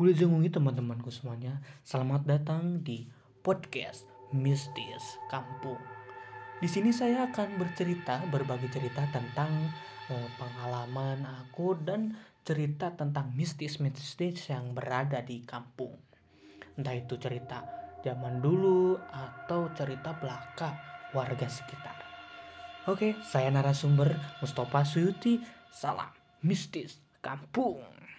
Wilujeng teman-temanku semuanya, selamat datang di podcast Mistis Kampung. Di sini saya akan bercerita, berbagi cerita tentang eh, pengalaman aku dan cerita tentang mistis-mistis yang berada di kampung. Entah itu cerita zaman dulu atau cerita belaka warga sekitar. Oke, saya narasumber Mustafa Suyuti. Salam mistis kampung.